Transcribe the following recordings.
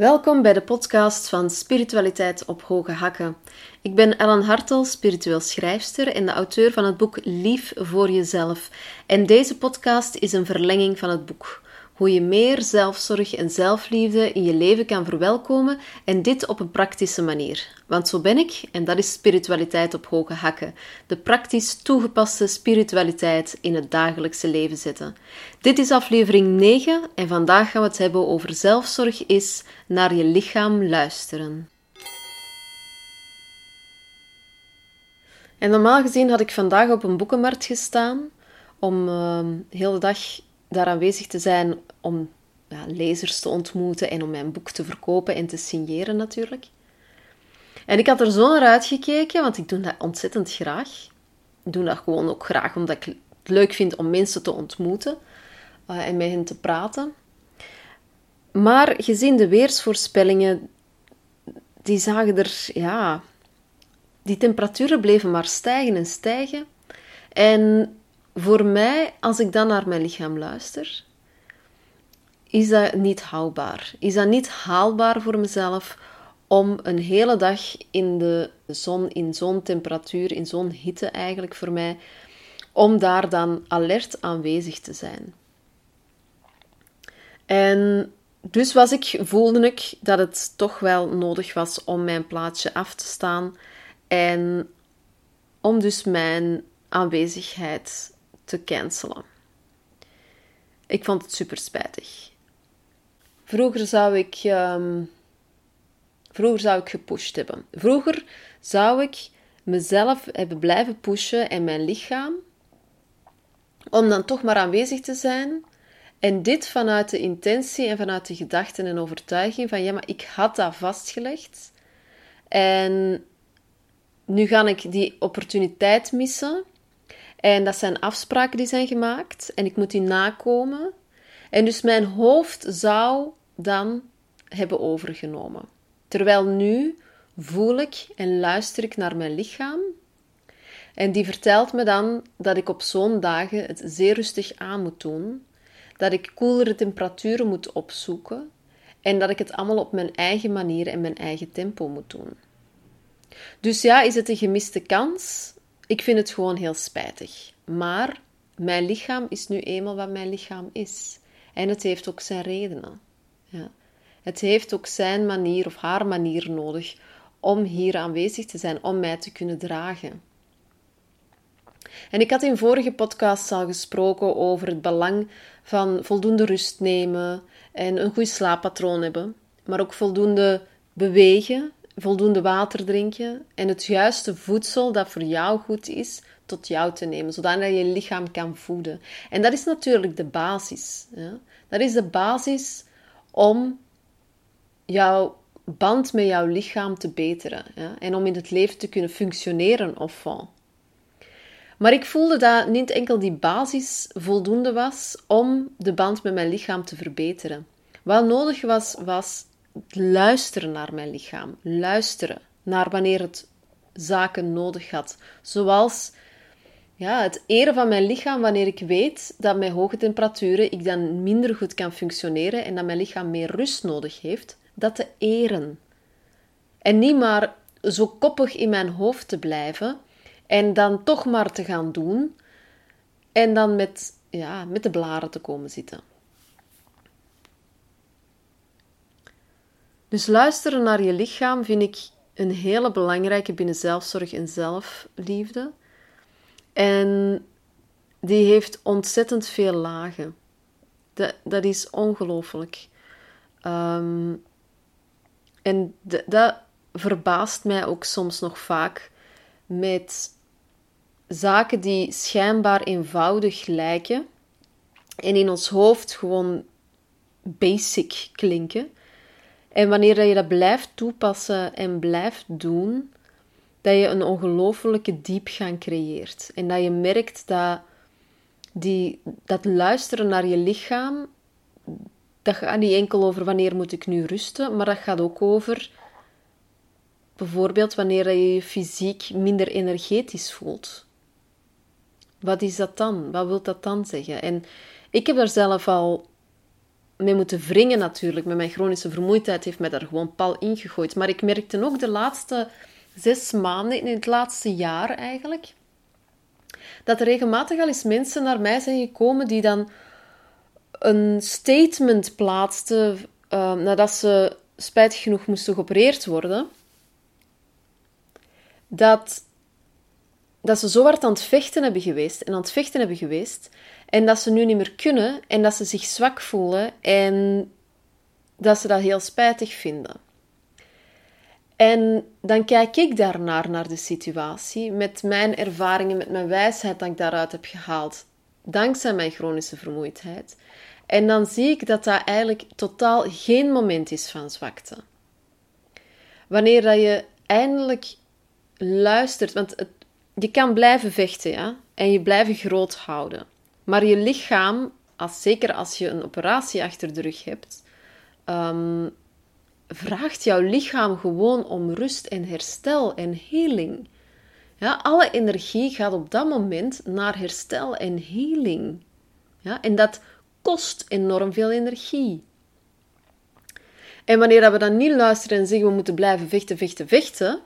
Welkom bij de podcast van Spiritualiteit op Hoge Hakken. Ik ben Ellen Hartel, spiritueel schrijfster en de auteur van het boek Lief voor jezelf. En deze podcast is een verlenging van het boek hoe je meer zelfzorg en zelfliefde in je leven kan verwelkomen en dit op een praktische manier. Want zo ben ik en dat is spiritualiteit op hoge hakken. De praktisch toegepaste spiritualiteit in het dagelijkse leven zetten. Dit is aflevering 9 en vandaag gaan we het hebben over zelfzorg is naar je lichaam luisteren. En normaal gezien had ik vandaag op een boekenmarkt gestaan om uh, de hele dag daar aanwezig te zijn om ja, lezers te ontmoeten en om mijn boek te verkopen en te signeren natuurlijk. En ik had er zo naar uitgekeken, want ik doe dat ontzettend graag. Ik doe dat gewoon ook graag omdat ik het leuk vind om mensen te ontmoeten uh, en met hen te praten. Maar gezien de weersvoorspellingen, die zagen er, ja, die temperaturen bleven maar stijgen en stijgen. En voor mij, als ik dan naar mijn lichaam luister, is dat niet haalbaar. Is dat niet haalbaar voor mezelf om een hele dag in de zon, in zo'n temperatuur, in zo'n hitte eigenlijk voor mij, om daar dan alert aanwezig te zijn. En dus was ik, voelde ik dat het toch wel nodig was om mijn plaatsje af te staan en om dus mijn aanwezigheid te cancelen. Ik vond het super spijtig. Vroeger zou ik, um, vroeger zou ik gepusht hebben. Vroeger zou ik mezelf hebben blijven pushen en mijn lichaam, om dan toch maar aanwezig te zijn. En dit vanuit de intentie en vanuit de gedachten en overtuiging van ja, maar ik had dat vastgelegd. En nu ga ik die opportuniteit missen en dat zijn afspraken die zijn gemaakt en ik moet die nakomen. En dus mijn hoofd zou dan hebben overgenomen. Terwijl nu voel ik en luister ik naar mijn lichaam. En die vertelt me dan dat ik op zo'n dagen het zeer rustig aan moet doen. Dat ik koelere temperaturen moet opzoeken. En dat ik het allemaal op mijn eigen manier en mijn eigen tempo moet doen. Dus ja, is het een gemiste kans? Ik vind het gewoon heel spijtig. Maar mijn lichaam is nu eenmaal wat mijn lichaam is. En het heeft ook zijn redenen. Ja. Het heeft ook zijn manier of haar manier nodig om hier aanwezig te zijn, om mij te kunnen dragen. En ik had in vorige podcasts al gesproken over het belang van voldoende rust nemen en een goed slaappatroon hebben, maar ook voldoende bewegen, voldoende water drinken en het juiste voedsel dat voor jou goed is, tot jou te nemen, zodat je je lichaam kan voeden. En dat is natuurlijk de basis. Dat is de basis om jouw band met jouw lichaam te beteren en om in het leven te kunnen functioneren of Maar ik voelde dat niet enkel die basis voldoende was om de band met mijn lichaam te verbeteren. Wat nodig was, was luisteren naar mijn lichaam. Luisteren naar wanneer het zaken nodig had. Zoals ja, het eren van mijn lichaam wanneer ik weet dat met hoge temperaturen ik dan minder goed kan functioneren en dat mijn lichaam meer rust nodig heeft, dat te eren. En niet maar zo koppig in mijn hoofd te blijven en dan toch maar te gaan doen en dan met, ja, met de blaren te komen zitten. Dus luisteren naar je lichaam vind ik een hele belangrijke binnen zelfzorg en zelfliefde. En die heeft ontzettend veel lagen. Dat, dat is ongelooflijk. Ehm, en dat verbaast mij ook soms nog vaak met zaken die schijnbaar eenvoudig lijken en in ons hoofd gewoon basic klinken. En wanneer je dat blijft toepassen en blijft doen, dat je een ongelofelijke diepgang creëert. En dat je merkt dat die, dat luisteren naar je lichaam, dat gaat niet enkel over wanneer moet ik nu rusten, maar dat gaat ook over bijvoorbeeld wanneer je je fysiek minder energetisch voelt. Wat is dat dan? Wat wil dat dan zeggen? En ik heb daar zelf al mee moeten wringen natuurlijk. Met mijn chronische vermoeidheid heeft mij daar gewoon pal ingegooid. Maar ik merkte ook de laatste zes maanden, in het laatste jaar eigenlijk, dat er regelmatig al eens mensen naar mij zijn gekomen die dan een statement plaatsten uh, nadat ze spijtig genoeg moesten geopereerd worden. Dat, dat ze zo hard aan het vechten hebben geweest en aan het vechten hebben geweest en dat ze nu niet meer kunnen en dat ze zich zwak voelen en dat ze dat heel spijtig vinden. En dan kijk ik daarnaar, naar de situatie, met mijn ervaringen, met mijn wijsheid dat ik daaruit heb gehaald, dankzij mijn chronische vermoeidheid. En dan zie ik dat dat eigenlijk totaal geen moment is van zwakte. Wanneer dat je eindelijk luistert, want je kan blijven vechten, ja, en je blijven groot houden. Maar je lichaam, als, zeker als je een operatie achter de rug hebt, ehm, vraagt jouw lichaam gewoon om rust en herstel en healing. Ja, alle energie gaat op dat moment naar herstel en healing. Ja, en dat kost enorm veel energie. En wanneer we dan niet luisteren en zeggen we moeten blijven vechten, vechten, vechten,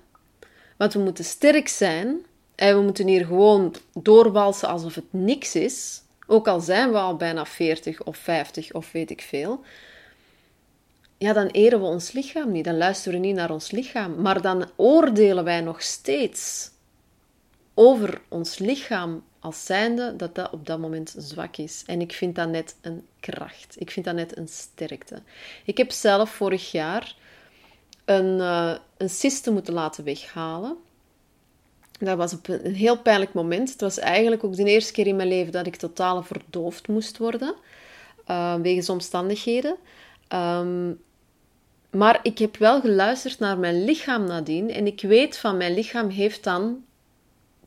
want we moeten sterk zijn en we moeten hier gewoon doorwalsen alsof het niks is, ook al zijn we al bijna 40 of 50 of weet ik veel, ja, dan eren we ons lichaam niet, dan luisteren we niet naar ons lichaam, maar dan oordelen wij nog steeds over ons lichaam als zijnde dat dat op dat moment zwak is. En ik vind dat net een kracht. Ik vind dat net een sterkte. Ik heb zelf vorig jaar een, uh, een cyste moeten laten weghalen. Dat was op een heel pijnlijk moment. Het was eigenlijk ook de eerste keer in mijn leven dat ik totaal verdoofd moest worden. Uh, wegens omstandigheden. Ehm, maar ik heb wel geluisterd naar mijn lichaam nadien. En ik weet van mijn lichaam heeft dan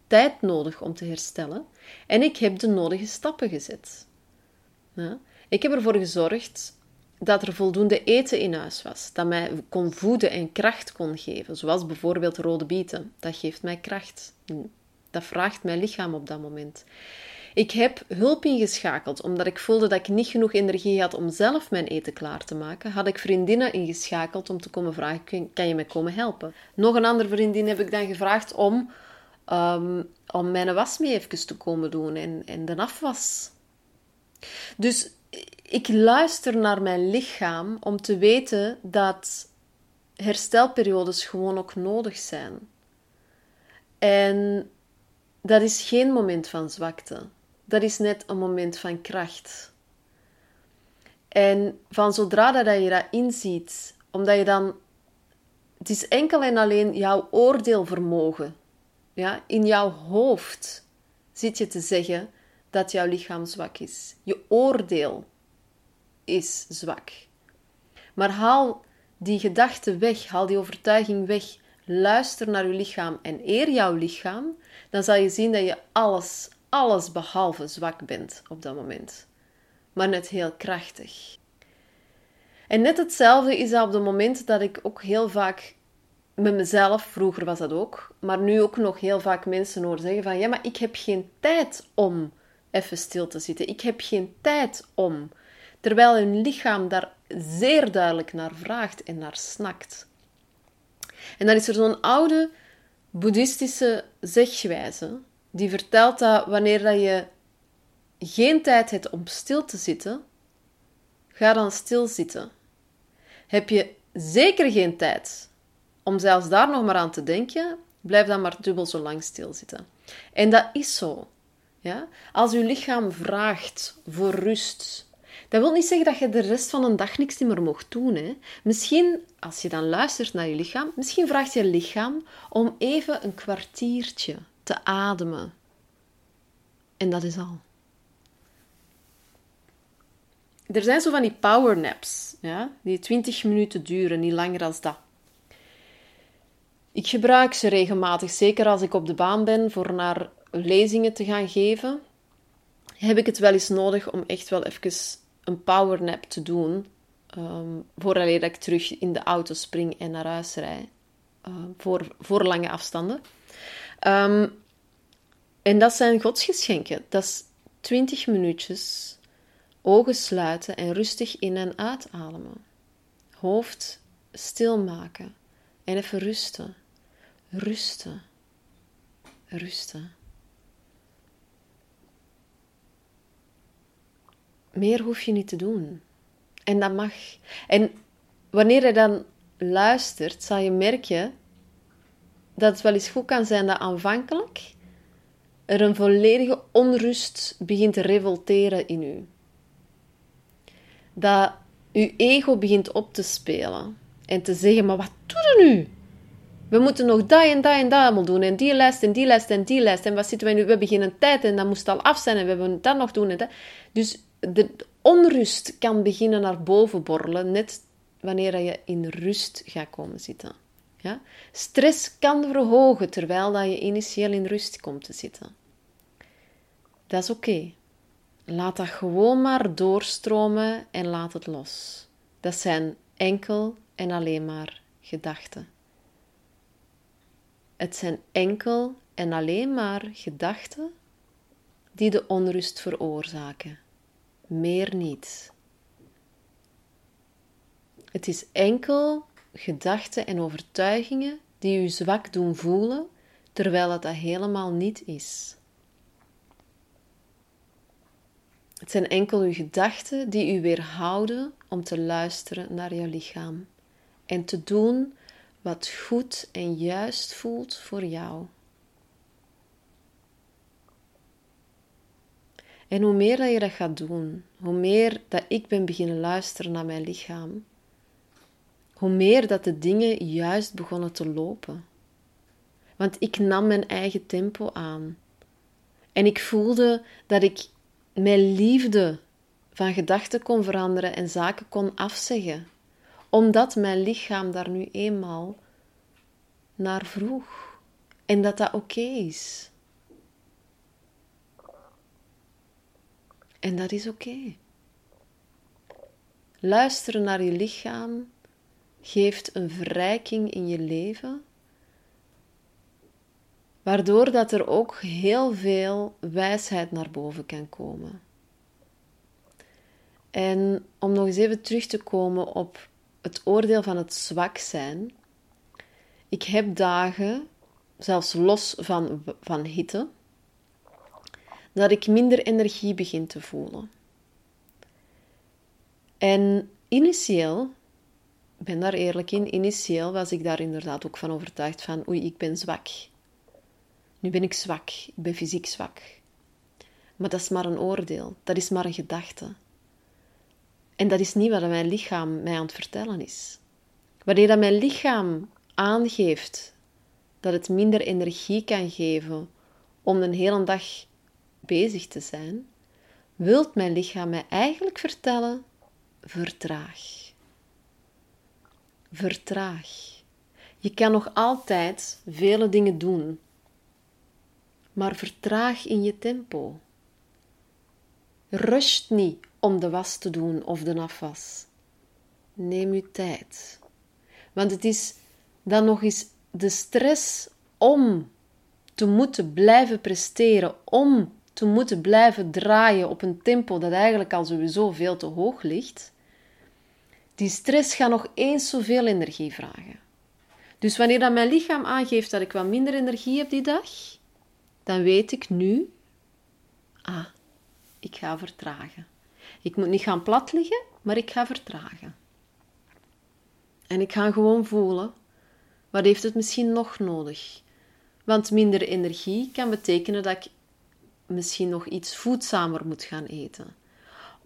tijd nodig om te herstellen. En ik heb de nodige stappen gezet. Ja. Ik heb ervoor gezorgd dat er voldoende eten in huis was, dat mij kon voeden en kracht kon geven, zoals bijvoorbeeld rode bieten. Dat geeft mij kracht. Dat vraagt mijn lichaam op dat moment. Ik heb hulp ingeschakeld, omdat ik voelde dat ik niet genoeg energie had om zelf mijn eten klaar te maken. Had ik vriendinnen ingeschakeld om te komen vragen: kan je mij komen helpen? Nog een andere vriendin heb ik dan gevraagd om, um, om mijn was mee even te komen doen en, en de afwas. Dus ik luister naar mijn lichaam om te weten dat herstelperiodes gewoon ook nodig zijn. En dat is geen moment van zwakte. Dat is net een moment van kracht. En van zodra dat je dat inziet, omdat je dan. Het is enkel en alleen jouw oordeelvermogen. Ja, in jouw hoofd zit je te zeggen dat jouw lichaam zwak is. Je oordeel is zwak. Maar haal die gedachte weg, haal die overtuiging weg. Luister naar je lichaam en eer jouw lichaam, dan zal je zien dat je alles, alles behalve zwak bent op dat moment. Maar net heel krachtig. En net hetzelfde is dat op het moment dat ik ook heel vaak met mezelf, vroeger was dat ook, maar nu ook nog heel vaak mensen hoor zeggen van ja, maar ik heb geen tijd om even stil te zitten. Ik heb geen tijd om. Terwijl hun lichaam daar zeer duidelijk naar vraagt en naar snakt. En dan is er zo'n oude boeddhistische zegwijze die vertelt dat wanneer dat je geen tijd hebt om stil te zitten, ga dan stil zitten. Heb je zeker geen tijd om zelfs daar nog maar aan te denken, blijf dan maar dubbel zo lang stilzitten. En dat is zo. Ja? Als uw lichaam vraagt voor rust, dat wil niet zeggen dat je de rest van een dag niks meer mocht doen. Hè? Misschien, als je dan luistert naar je lichaam, misschien vraagt je lichaam om even een kwartiertje te ademen. En dat is al. Er zijn zo van die powernaps, ja? die 20 minuten duren, niet langer dan dat. Ik gebruik ze regelmatig, zeker als ik op de baan ben voor naar lezingen te gaan geven. Heb ik het wel eens nodig om echt wel even een powernap te doen. Um, voordat ik terug in de auto spring en naar huis rijd. Uh, voor, voor lange afstanden. Um, en dat zijn godsgeschenken. Dat is 20 minuutjes Ogen sluiten en rustig in en uitademen. Hoofd stilmaken en even rusten. Rusten. Rusten. Meer hoef je niet te doen. En dat mag. En wanneer je dan luistert, zal je merken dat het wel eens goed kan zijn dat aanvankelijk er een volledige onrust begint te revolteren in u. Dat uw ego begint op te spelen en te zeggen: Maar wat doe je nu? We moeten nog dat en dat en dat allemaal doen. En die lijst en die lijst en die lijst. En wat zitten we nu? We hebben geen tijd en dat moest al af zijn. En we hebben dat nog doen. En. Dus de onrust kan beginnen naar boven borrelen. Net wanneer je in rust gaat komen zitten. Ja? Stress kan verhogen terwijl dat je initieel in rust komt te zitten. Dat is oké. Laat dat gewoon maar doorstromen en laat het los. Dat zijn enkel en alleen maar gedachten. Het zijn enkel en alleen maar gedachten die de onrust veroorzaken. Meer niet. Het is enkel gedachten en overtuigingen die u zwak doen voelen, terwijl het dat helemaal niet is. Het zijn enkel uw gedachten die u weerhouden om te luisteren naar je lichaam en te doen wat goed en juist voelt voor jou. En hoe meer dat je dat gaat doen, hoe meer dat ik ben beginnen luisteren naar mijn lichaam, hoe meer dat de dingen juist begonnen te lopen. Want ik nam mijn eigen tempo aan. En ik voelde dat ik mijn liefde van gedachten kon veranderen en zaken kon afzeggen, omdat mijn lichaam daar nu eenmaal naar vroeg en dat dat oké is. En dat is oké. Luisteren naar je lichaam geeft een verrijking in je leven, waardoor dat er ook heel veel wijsheid naar boven kan komen. En om nog eens even terug te komen op het oordeel van het zwak zijn. Ik heb dagen, zelfs los van, van hitte, dat ik minder energie begin te voelen. En initieel ik ben daar eerlijk in. Initieel was ik daar inderdaad ook van overtuigd van, oei, ik ben zwak. Nu ben ik zwak, ik ben fysiek zwak. Maar dat is maar een oordeel, dat is maar een gedachte. En dat is niet wat mijn lichaam mij aan het vertellen is. Wanneer dat mijn lichaam aangeeft dat het minder energie kan geven om een hele dag bezig te zijn, wilt mijn lichaam mij eigenlijk vertellen: vertraag vertraag. Je kan nog altijd vele dingen doen, maar vertraag in je tempo. Rust niet om de was te doen of de afwas. Neem je tijd. Want het is dan nog eens de stress om te moeten blijven presteren, om te moeten blijven draaien op een tempo dat eigenlijk al sowieso veel te hoog ligt, die stress gaat nog eens zoveel energie vragen. Dus wanneer dat mijn lichaam aangeeft dat ik wat minder energie heb die dag, dan weet ik nu, ah, ik ga vertragen. Ik moet niet gaan plat liggen, maar ik ga vertragen. En ik ga gewoon voelen, wat heeft het misschien nog nodig? Want minder energie kan betekenen dat ik misschien nog iets voedzamer moet gaan eten.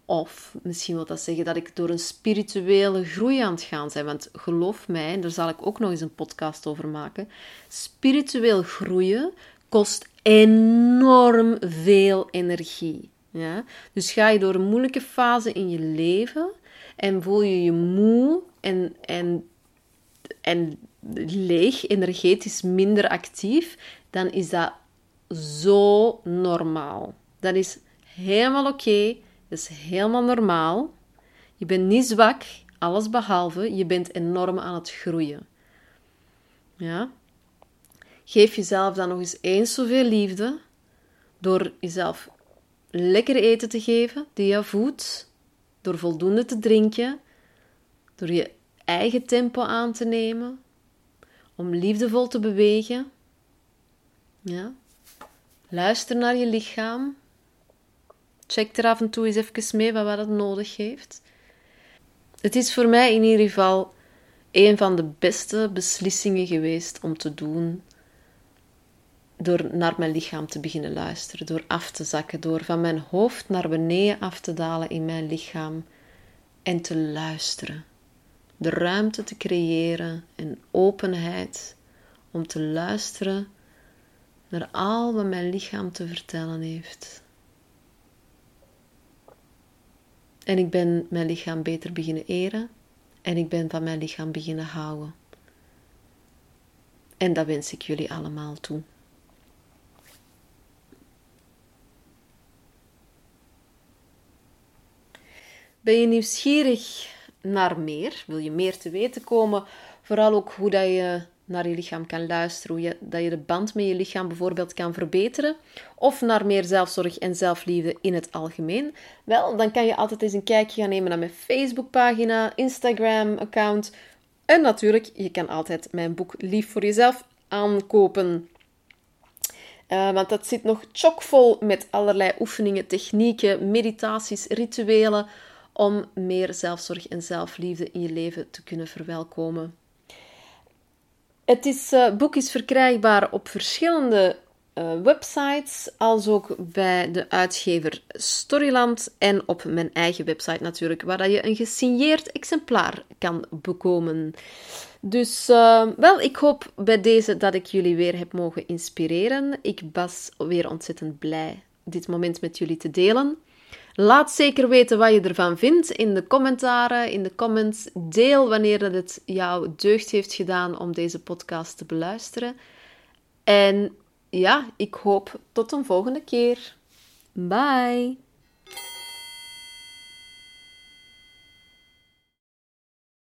Of misschien wil dat zeggen dat ik door een spirituele groei aan het gaan zijn. Want geloof mij, en daar zal ik ook nog eens een podcast over maken. Spiritueel groeien kost enorm veel energie. Ja? Dus ga je door een moeilijke fase in je leven en voel je je moe en, en, en leeg, energetisch minder actief, dan is dat zo normaal. Dat is helemaal oké. Dat is helemaal normaal. Je bent niet zwak, alles behalve, je bent enorm aan het groeien. Ja? Geef jezelf dan nog eens eens zoveel liefde door jezelf lekker eten te geven die je voedt, door voldoende te drinken, door je eigen tempo aan te nemen, om liefdevol te bewegen. Ja. Luister naar je lichaam. Check er af en toe eens even mee wat het nodig heeft. Het is voor mij in ieder geval een van de beste beslissingen geweest om te doen. Door naar mijn lichaam te beginnen luisteren, door af te zakken, door van mijn hoofd naar beneden af te dalen in mijn lichaam en te luisteren. De ruimte te creëren en openheid om te luisteren naar al wat mijn lichaam te vertellen heeft. En ik ben mijn lichaam beter beginnen eren en ik ben van mijn lichaam beginnen houden. En dat wens ik jullie allemaal toe. Ben je nieuwsgierig naar meer? Wil je meer te weten komen? Vooral ook hoe dat je naar je lichaam kan luisteren, hoe je, dat je de band met je lichaam bijvoorbeeld kan verbeteren, of naar meer zelfzorg en zelfliefde in het algemeen, wel, dan kan je altijd eens een kijkje gaan nemen naar mijn Facebookpagina, Instagram-account en natuurlijk, je kan altijd mijn boek Lief voor Jezelf aankopen. Uh, want dat zit nog chockvol met allerlei oefeningen, technieken, meditaties, rituelen om meer zelfzorg en zelfliefde in je leven te kunnen verwelkomen. Het uh, boek is verkrijgbaar op verschillende uh, websites, als ook bij de uitgever Storyland en op mijn eigen website natuurlijk, waar je een gesigneerd exemplaar kan bekomen. Dus uh, wel, ik hoop bij deze dat ik jullie weer heb mogen inspireren. Ik was weer ontzettend blij dit moment met jullie te delen. Laat zeker weten wat je ervan vindt in de commentaren, in de comments. Deel wanneer het jou deugd heeft gedaan om deze podcast te beluisteren. En ja, ik hoop tot een volgende keer. Bye!